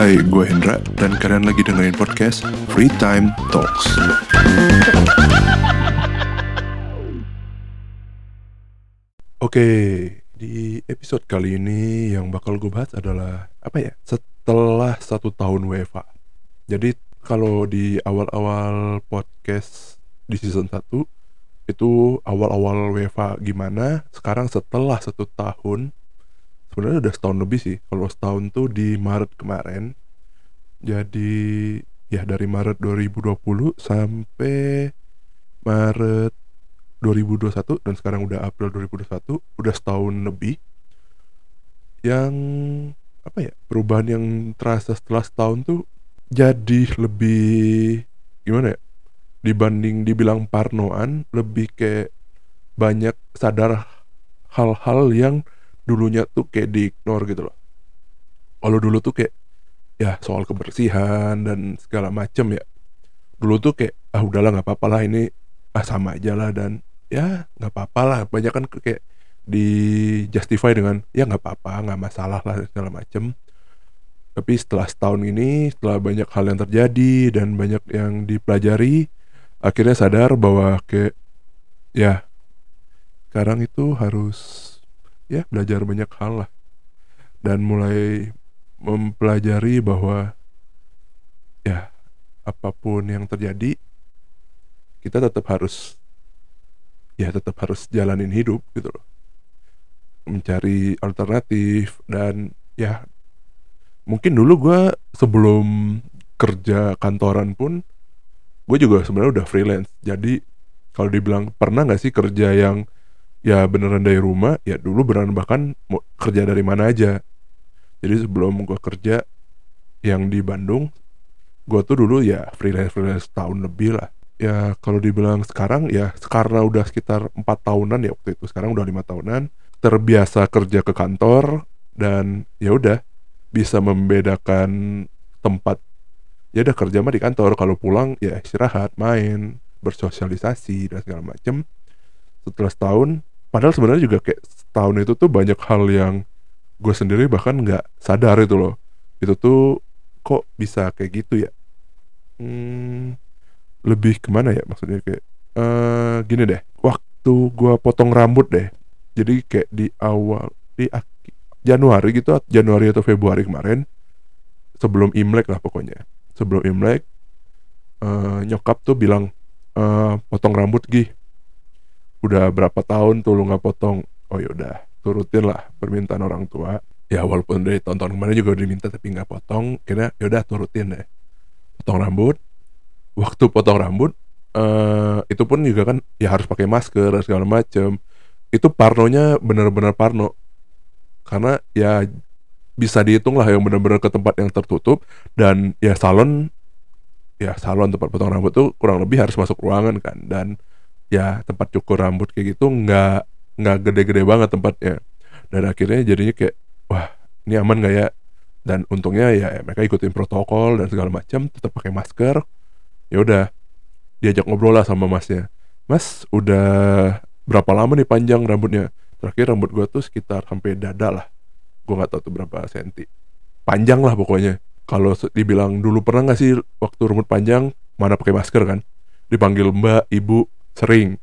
Hai, gue Hendra dan kalian lagi dengerin podcast Free Time Talks. Oke, di episode kali ini yang bakal gue bahas adalah apa ya? Setelah satu tahun WFA. Jadi kalau di awal-awal podcast di season 1 itu awal-awal WFA gimana? Sekarang setelah satu tahun sebenarnya udah setahun lebih sih. Kalau setahun tuh di Maret kemarin. Jadi ya dari Maret 2020 sampai Maret 2021 dan sekarang udah April 2021 udah setahun lebih. Yang apa ya perubahan yang terasa setelah setahun tuh jadi lebih gimana ya dibanding dibilang parnoan lebih kayak banyak sadar hal-hal yang dulunya tuh kayak diignore gitu loh. Kalau dulu tuh kayak ya soal kebersihan dan segala macem ya. Dulu tuh kayak ah udahlah nggak apa-apa lah ini ah sama aja lah dan ya nggak apa-apa lah. Banyak kan kayak di justify dengan ya nggak apa-apa nggak masalah lah segala macem. Tapi setelah setahun ini setelah banyak hal yang terjadi dan banyak yang dipelajari akhirnya sadar bahwa kayak ya sekarang itu harus ya belajar banyak hal lah. Dan mulai mempelajari bahwa ya apa pun yang terjadi kita tetap harus ya tetap harus jalanin hidup gitu loh. Mencari alternatif dan ya mungkin dulu gue sebelum kerja kantoran pun gue juga sebenarnya udah freelance. Jadi kalau dibilang pernah nggak sih kerja yang ya beneran dari rumah ya dulu beneran bahkan kerja dari mana aja. Jadi sebelum gue kerja yang di Bandung gue tuh dulu ya freelance freelance tahun lebih lah. Ya kalau dibilang sekarang ya karena udah sekitar empat tahunan ya waktu itu sekarang udah lima tahunan terbiasa kerja ke kantor dan ya udah bisa membedakan tempat. Ya udah kerja mah di kantor kalau pulang ya istirahat main bersosialisasi dan segala macem. Setelah setahun padahal sebenarnya juga kayak tahun itu tuh banyak hal yang gue sendiri bahkan nggak sadar itu loh. Itu tuh kok bisa kayak gitu ya? Hmm, lebih ke mana ya maksudnya kayak uh, gini deh. Waktu gue potong rambut deh. Jadi kayak di awal di Januari gitu Januari atau Februari kemarin sebelum Imlek lah pokoknya. Sebelum Imlek uh, nyokap tuh bilang uh, potong rambut gih udah berapa tahun tuh lu nggak potong? Oh yaudah turutin lah permintaan orang tua. Ya walaupun dari tonton kemarin juga udah diminta tapi nggak potong. Kira yaudah turutin deh. Potong rambut. Waktu potong rambut uh, itu pun juga kan ya harus pakai masker segala macem. Itu parnonya bener-bener parno. Karena ya bisa dihitung lah yang benar-benar ke tempat yang tertutup. Dan ya salon ya salon tempat potong rambut tuh kurang lebih harus masuk ruangan kan. Dan ya tempat cukur rambut kayak gitu nggak nggak gede-gede banget tempatnya. Dan akhirnya jadinya kayak wah ini aman nggak ya? Dan untungnya ya mereka ikutin protokol dan segala macam tetap pakai masker. Ya udah diajak ngobrol lah sama masnya. Mas udah berapa lama nih panjang rambutnya? Terakhir rambut gue tuh sekitar sampai dada lah. Gue nggak tahu tuh berapa senti. Panjang lah pokoknya. Kalau dibilang dulu pernah nggak sih waktu rambut panjang mana pakai masker kan? Dipanggil mbak ibu sering.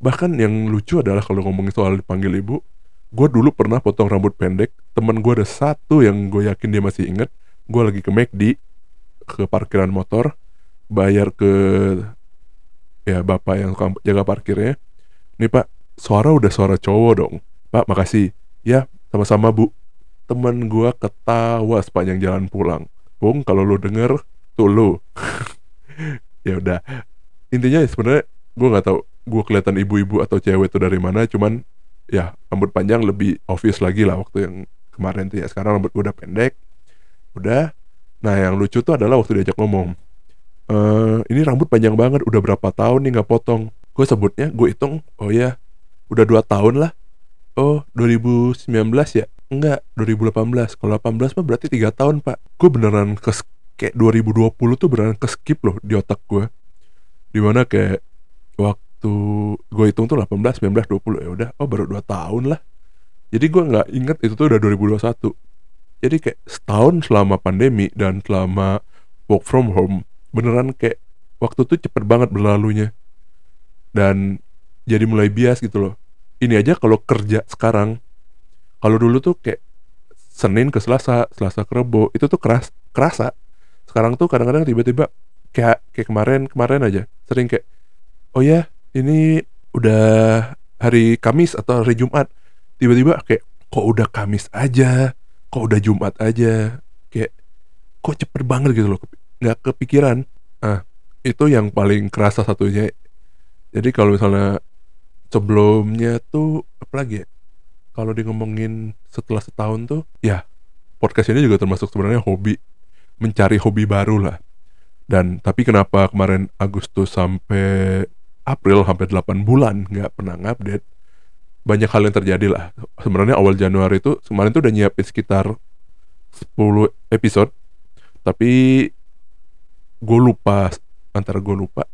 Bahkan yang lucu adalah kalau ngomongin soal dipanggil ibu gue dulu pernah potong rambut pendek temen gue ada satu yang gue yakin dia masih inget gue lagi ke McD ke parkiran motor bayar ke ya bapak yang jaga parkirnya. Nih pak suara udah suara cowok dong. Pak makasih. Ya sama-sama bu. Temen gue ketawa sepanjang jalan pulang. Bung kalau lu denger tuh lu. Ya udah. Intinya sebenarnya gue nggak tahu gue kelihatan ibu-ibu atau cewek itu dari mana cuman ya rambut panjang lebih obvious lagi lah waktu yang kemarin tuh ya. Sekarang rambut gue udah pendek udah. Nah yang lucu tuh adalah waktu diajak ngomong e, ini rambut panjang banget udah berapa tahun nih nggak potong? Gue sebutnya gue hitung oh ya udah dua tahun lah. Oh 2019 ya? Enggak 2018 kalau 18 mah berarti tiga tahun pak. Gue beneran ke kayak 2020 tuh beneran ke skip loh di otak gue di mana kayak waktu gue hitung tuh 18, 19, 20 ya udah. Oh baru 2 tahun lah. Jadi gue nggak inget itu tuh udah 2021 jadi kayak setahun selama pandemi dan selama work from home beneran kayak waktu tuh cepet banget berlalunya. Dan jadi mulai bias gitu loh. Ini aja kalau kerja sekarang. Kalau dulu tuh kayak Senin ke Selasa Selasa ke Rebo itu tuh keras kerasa. Sekarang tuh kadang-kadang tiba-tiba kayak kayak kemarin kemarin aja. Sering kayak oh ya ini udah hari Kamis atau hari Jumat? Tiba-tiba kayak kok udah Kamis aja? Kok udah Jumat aja? Kayak kok cepet banget gitu loh nggak kepikiran. Ah itu yang paling kerasa satunya. Jadi kalau misalnya sebelumnya tuh apa lagi ya kalau di ngomongin setelah setahun tuh ya podcast ini juga termasuk sebenarnya hobi mencari hobi baru lah. Dan tapi kenapa kemarin Agustus sampai April hampir 8 bulan nggak pernah ngupdate. Banyak hal yang terjadi lah. Sebenarnya awal Januari itu kemarin tuh udah nyiapin sekitar 10 episode. Tapi gue lupa antara gue lupa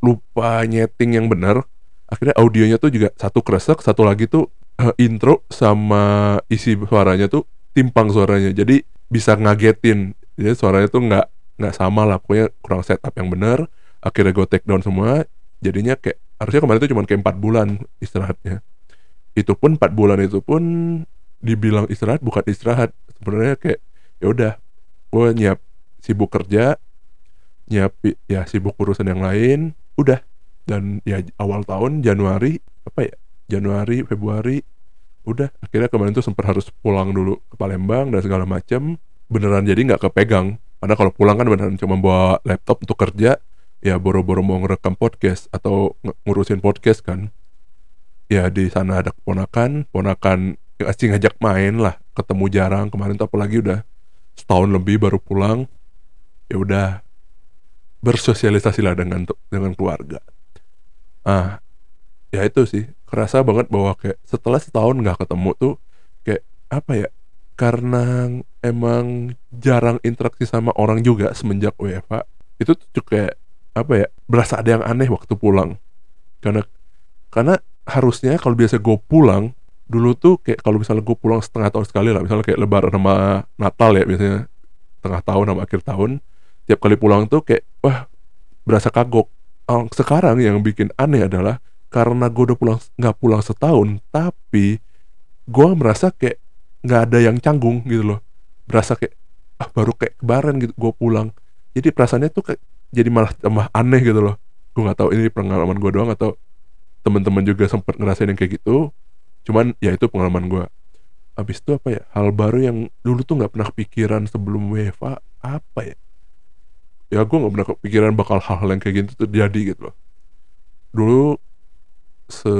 lupa nyeting yang benar. Akhirnya audionya tuh juga satu kresek satu lagi tuh uh, intro sama isi suaranya tuh timpang suaranya. Jadi bisa ngagetin. Jadi suaranya tuh nggak nggak sama lah. Pokoknya kurang setup yang benar. Akhirnya gue take down semua jadinya kayak harusnya kemarin itu cuma kayak empat bulan istirahatnya. Itu pun empat bulan itu pun dibilang istirahat bukan istirahat. Sebenarnya kayak ya udah gue nyiap sibuk kerja nyiap ya sibuk urusan yang lain udah. Dan ya awal tahun Januari apa ya Januari Februari udah. Akhirnya kemarin tuh sempat harus pulang dulu ke Palembang dan segala macam beneran jadi nggak kepegang. Karena kalau pulang kan beneran cuma bawa laptop untuk kerja ya boro-boro mau ngerekam podcast atau ngurusin podcast kan. Ya di sana ada keponakan ponakan asing ngajak main lah ketemu jarang. Kemarin tuh apalagi udah setahun lebih baru pulang. Ya udah bersosialisasi lah dengan dengan keluarga. Ah ya itu sih kerasa banget bahwa kayak setelah setahun nggak ketemu tuh kayak apa ya karena emang jarang interaksi sama orang juga semenjak WFA itu tuh kayak apa ya berasa ada yang aneh waktu pulang. Karena karena harusnya kalau biasa gue pulang dulu tuh kayak kalau misalnya gue pulang setengah tahun sekali lah. Misalnya kayak lebaran sama Natal ya biasanya tengah tahun sama akhir tahun. Tiap kali pulang tuh kayak wah berasa kagok. Sekarang yang bikin aneh adalah karena gue udah pulang nggak pulang setahun tapi gue merasa kayak nggak ada yang canggung gitu loh. Berasa kayak ah baru kayak kemarin gitu gue pulang. Jadi perasaannya tuh kayak jadi malah tambah aneh gitu loh. Gue nggak tahu ini pengalaman gue doang atau teman-teman juga sempat ngerasain yang kayak gitu. Cuman ya itu pengalaman gue abis itu apa ya? Hal baru yang dulu tuh nggak pernah kepikiran sebelum WFA apa ya? Ya gue nggak pernah kepikiran bakal hal-hal yang kayak gitu terjadi gitu loh. Dulu se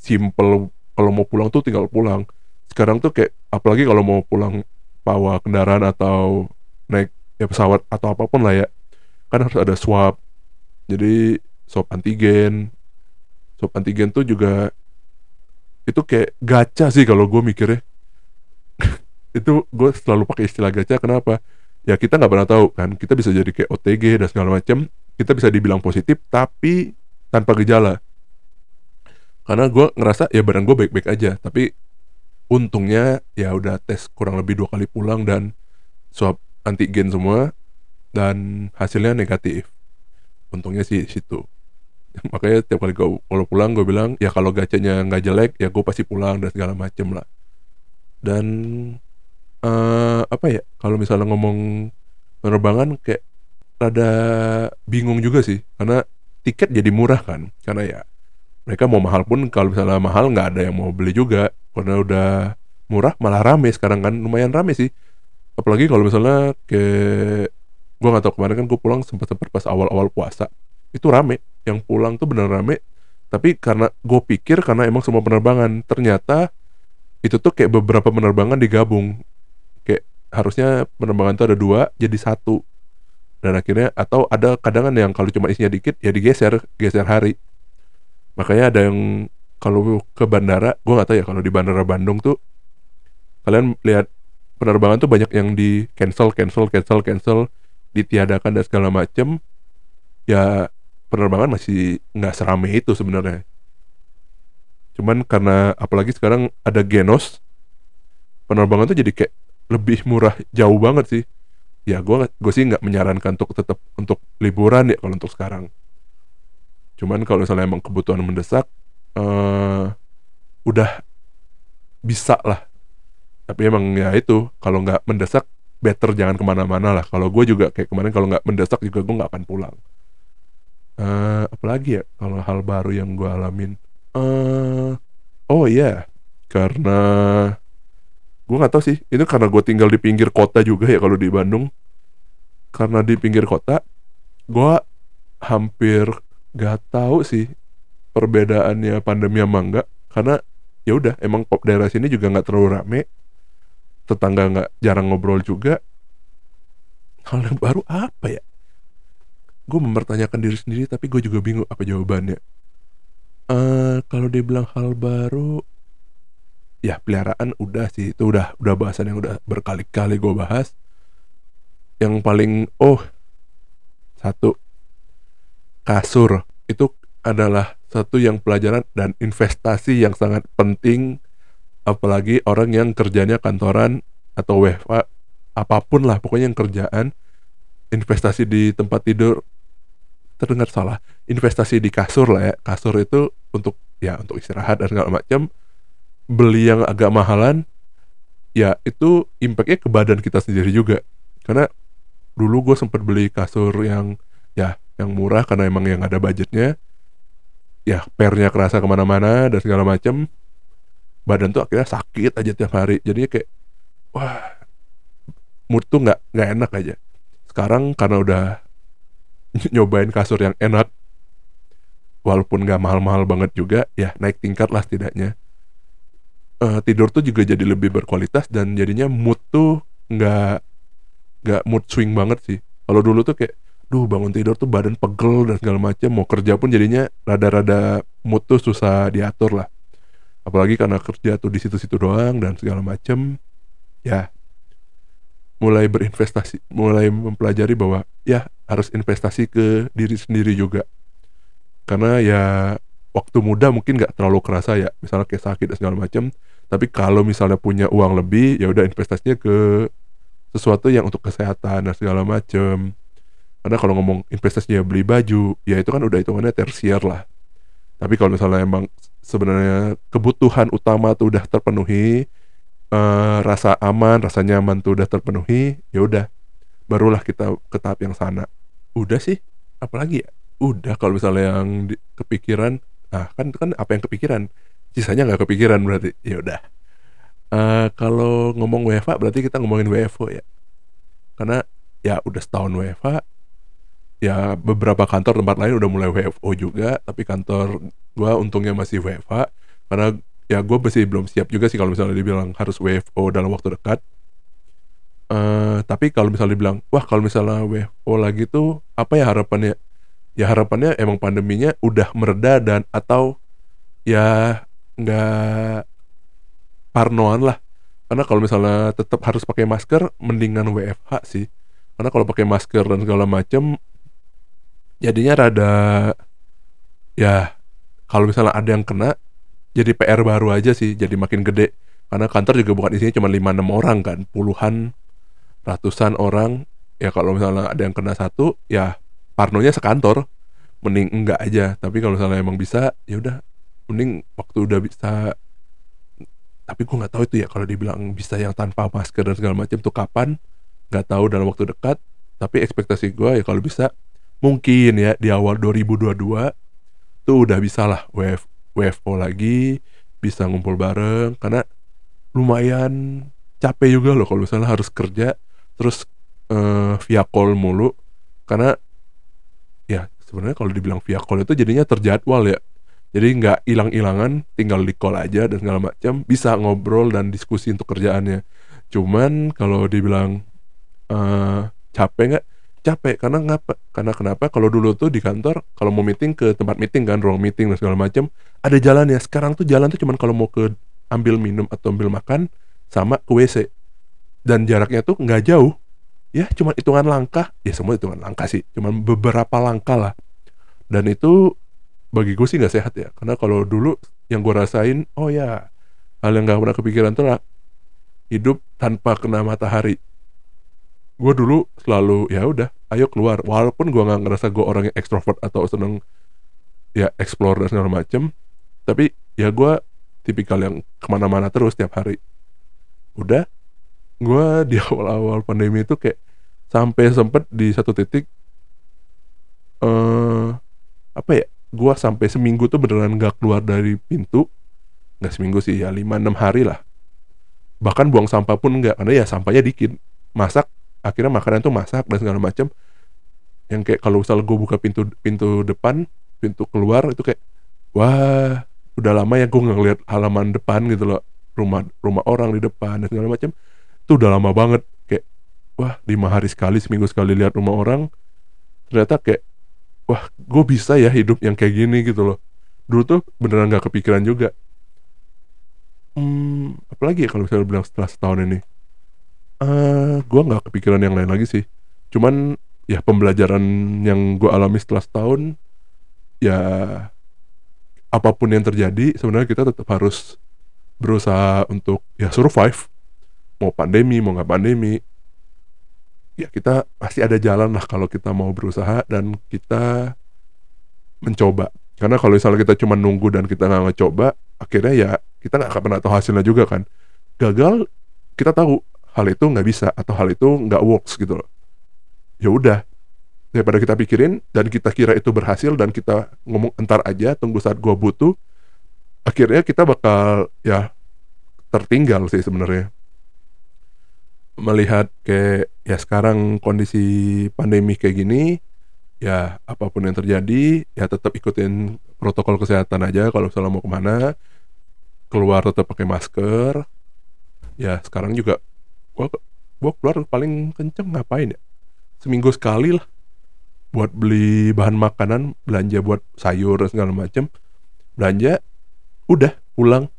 simple kalau mau pulang tuh tinggal pulang. Sekarang tuh kayak apalagi kalau mau pulang bawa kendaraan atau naik ya pesawat atau apa pun lah ya kan harus ada swab. Jadi swab antigen. Swab antigen tuh juga itu kayak gacha sih kalau gue mikirnya. Itu gue selalu pakai istilah gacha kenapa? Ya kita nggak pernah tahu kan. Kita bisa jadi kayak OTG dan segala macam kita bisa dibilang positif tapi tanpa gejala. Karena gue ngerasa ya badan gue baik-baik aja. Tapi untungnya ya udah tes kurang lebih dua kali pulang dan swab antigen semua dan hasilnya negatif. Untungnya sih situ. Makanya tiap kali gue kalau pulang gue bilang ya kalau gacanya nggak jelek ya gue pasti pulang dan segala macem lah. Dan uh, apa ya kalau misalnya ngomong penerbangan kayak rada bingung juga sih. Karena tiket jadi murah kan. Karena ya mereka mau mahal pun kalau misalnya mahal nggak ada yang mau beli juga. Karena udah murah malah rame. Sekarang kan lumayan rame sih. Apalagi kalau misalnya ke gue nggak tahu kemarin kan gue pulang sempat sempat pas awal-awal puasa. Itu rame yang pulang tuh bener rame tapi karena gue pikir karena emang semua penerbangan. Ternyata itu tuh kayak beberapa penerbangan digabung. Kayak harusnya penerbangan tuh ada dua jadi satu. Dan akhirnya atau ada kadang yang kalau cuma isinya dikit ya digeser geser hari. Makanya ada yang kalau ke bandara gue nggak tahu ya kalau di bandara Bandung tuh kalian lihat penerbangan tuh banyak yang di cancel cancel cancel cancel ditiadakan dan segala macem ya penerbangan masih nggak serame itu sebenarnya. Cuman karena apalagi sekarang ada Genos penerbangan tuh jadi kayak lebih murah jauh banget sih. Ya gue gue sih nggak menyarankan untuk tetap untuk liburan ya kalau untuk sekarang. Cuman kalau misalnya emang kebutuhan mendesak uh, udah bisa lah. Tapi emang ya itu kalau nggak mendesak better jangan ke mana-mana lah. Kalau gue juga kayak kemarin kalau nggak mendesak juga gue nggak akan pulang. Uh, apalagi ya kalau hal baru yang gue alamin? Uh, oh iya yeah. karena gue nggak tahu sih. Itu karena gue tinggal di pinggir kota juga ya kalau di Bandung. Karena di pinggir kota gue hampir gak tahu sih perbedaannya pandemi sama enggak karena ya udah emang pop daerah sini juga nggak terlalu rame tetangga nggak jarang ngobrol juga hal yang baru apa ya? Gue mempertanyakan diri sendiri tapi gue juga bingung apa jawabannya. Uh, kalau dia bilang hal baru ya peliharaan udah sih itu udah udah bahasan yang udah berkali-kali gue bahas. Yang paling oh satu kasur. Itu adalah satu yang pelajaran dan investasi yang sangat penting apalagi orang yang kerjanya kantoran atau WFA apa pun lah pokoknya yang kerjaan investasi di tempat tidur terdengar salah investasi di kasur lah ya. Kasur itu untuk ya untuk istirahat dan segala macam. Beli yang agak mahalan ya itu impactnya ke badan kita sendiri juga. Karena dulu gue sempat beli kasur yang ya yang murah karena emang yang ada budgetnya. Ya pernya kerasa ke mana-mana dan segala macam badan tuh akhirnya sakit aja tiap hari. Jadi kayak wah mood tuh nggak nggak enak aja. Sekarang karena udah nyobain kasur yang enak walaupun nggak mahal-mahal banget juga ya naik tingkat lah setidaknya. Uh, tidur tuh juga jadi lebih berkualitas dan jadinya mood tuh nggak nggak mood swing banget sih. Kalau dulu tuh kayak duh bangun tidur tuh badan pegel dan segala macam mau kerja pun jadinya rada-rada mood tuh susah diatur lah apalagi karena kerja tuh di situ-situ doang dan segala macam ya mulai berinvestasi mulai mempelajari bahwa ya harus investasi ke diri sendiri juga. Karena ya waktu muda mungkin nggak terlalu kerasa ya misalnya kayak sakit dan segala macam tapi kalau misalnya punya uang lebih ya udah investasinya ke sesuatu yang untuk kesehatan dan segala macam karena kalau ngomong investasinya beli baju ya itu kan udah hitungannya tersier lah. Tapi kalau misalnya emang sebenarnya kebutuhan utama tuh udah terpenuhi uh, rasa aman rasa nyaman tuh udah terpenuhi ya udah barulah kita ke tahap yang sana. Udah sih apalagi ya? Udah kalau misalnya yang di, kepikiran nah kan kan apa yang kepikiran? Sisanya nggak kepikiran berarti ya udah. Uh, kalau ngomong WFA berarti kita ngomongin WFO ya? Karena ya udah setahun WFA ya beberapa kantor tempat lain udah mulai WFO juga tapi kantor gua untungnya masih WFA karena ya gue masih belum siap juga sih kalau misalnya dibilang harus WFO dalam waktu dekat. Uh, tapi kalau misalnya dibilang wah kalau misalnya WFO lagi tuh apa ya harapannya? Ya harapannya emang pandeminya udah mereda dan atau ya nggak parnoan lah. Karena kalau misalnya tetap harus pakai masker mendingan WFH sih. Karena kalau pakai masker dan segala macem jadinya rada ya kalau misalnya ada yang kena jadi PR baru aja sih jadi makin gede. Karena kantor juga bukan isinya cuma 5-6 orang kan puluhan ratusan orang. Ya kalau misalnya ada yang kena satu ya parnonya sekantor. Mending enggak aja. Tapi kalau misalnya emang bisa ya udah mending waktu udah bisa. Tapi gue nggak tahu itu ya kalau dibilang bisa yang tanpa masker dan segala macam tuh kapan nggak tahu dalam waktu dekat. Tapi ekspektasi gue ya kalau bisa mungkin ya di awal 2022 tuh udah bisa lah WF, WFO lagi bisa ngumpul bareng karena lumayan capek juga loh kalau misalnya harus kerja terus uh, via call mulu karena ya sebenarnya kalau dibilang via call itu jadinya terjadwal ya jadi nggak hilang-hilangan tinggal di call aja dan segala macam bisa ngobrol dan diskusi untuk kerjaannya. Cuman kalau dibilang uh, capek nggak capek karena ngapa karena kenapa? Kalau dulu tuh di kantor kalau mau meeting ke tempat meeting kan ruang meeting dan segala macam ada jalan ya sekarang tuh jalan tuh cuman kalau mau ke ambil minum atau ambil makan sama ke WC dan jaraknya tuh nggak jauh. Ya cuma hitungan langkah. Ya semua hitungan langkah sih. Cuma beberapa langkah lah. Dan itu bagi gue sih nggak sehat ya. Karena kalau dulu yang gue rasain oh ya hal yang nggak pernah kepikiran tuh lah hidup tanpa kena matahari gue dulu selalu ya udah ayo keluar. Walaupun gue nggak ngerasa gue orang yang ekstrovert atau seneng ya explore dan segala macem tapi ya gue tipikal yang ke mana-mana terus tiap hari. Udah gue di awal-awal pandemi itu kayak sampai sempet di satu titik eh apa ya gue sampai seminggu tuh beneran gak keluar dari pintu. Nggak seminggu sih ya lima enam hari lah. Bahkan buang sampah pun enggak karena ya sampahnya dikit. Masak akhirnya makanan tuh masak dan segala macam yang kayak kalau misal gue buka pintu pintu depan pintu keluar itu kayak wah udah lama ya gue nggak ngeliat halaman depan gitu loh. Rumah rumah orang di depan dan segala macam itu udah lama banget. Kayak wah lima hari sekali seminggu sekali lihat rumah orang. Ternyata kayak wah gue bisa ya hidup yang kayak gini gitu loh. Dulu tuh beneran nggak kepikiran juga. Hmm, apalagi ya kalau misalnya bilang setelah setahun ini eh gue nggak kepikiran yang lain lagi sih. Cuman ya pembelajaran yang gue alami setelah setahun ya apa pun yang terjadi sebenarnya kita tetap harus berusaha untuk ya survive. Mau pandemi mau nggak pandemi ya kita pasti ada jalan lah kalau kita mau berusaha dan kita mencoba. Karena kalau misalnya kita cuma nunggu dan kita nggak ngecoba akhirnya ya kita nggak akan pernah tahu hasilnya juga kan. Gagal kita tahu hal itu nggak bisa atau hal itu nggak works gitu loh. Ya udah daripada kita pikirin dan kita kira itu berhasil dan kita ngomong entar aja tunggu saat gua butuh akhirnya kita bakal ya tertinggal sih sebenarnya. Melihat kayak ya sekarang kondisi pandemi kayak gini ya apa pun yang terjadi ya tetap ikutin protokol kesehatan aja kalau misalnya mau ke mana keluar tetap pakai masker. Ya sekarang juga gua gua keluar paling kenceng ngapain ya? Seminggu sekali lah. Buat beli bahan makanan belanja buat sayur segala macem. Belanja udah pulang.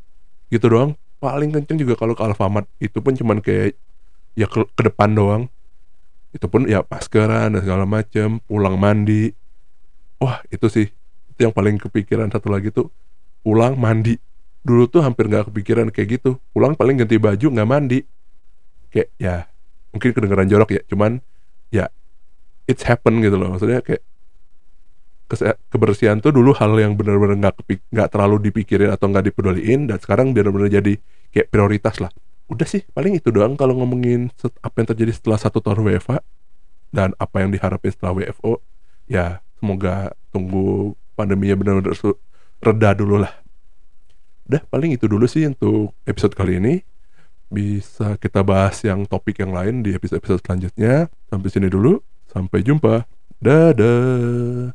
Gitu doang. Paling kenceng juga kalau ke Alfamart. Itu pun cuman kayak ya ke, ke depan doang. Itu pun ya maskeran dan segala macem pulang mandi. Wah itu sih. Itu yang paling kepikiran. Satu lagi tuh pulang mandi. Dulu tuh hampir nggak kepikiran kayak gitu. Pulang paling ganti baju nggak mandi kayak ya mungkin kedengeran jorok ya cuman ya it's happen gitu loh. Maksudnya kayak kebersihan tuh dulu hal yang benar-benar nggak nggak terlalu dipikirin atau nggak dipeduliin dan sekarang benar-benar jadi kayak prioritas lah. Udah sih paling itu doang kalau ngomongin apa yang terjadi setelah satu tahun WFA dan apa yang diharapin setelah WFO ya semoga tunggu pandeminya benar-benar reda dulu lah. Udah paling itu dulu sih untuk episode kali ini bisa kita bahas yang topik yang lain di episode-episode selanjutnya. Sampai sini dulu, sampai jumpa. Dadah.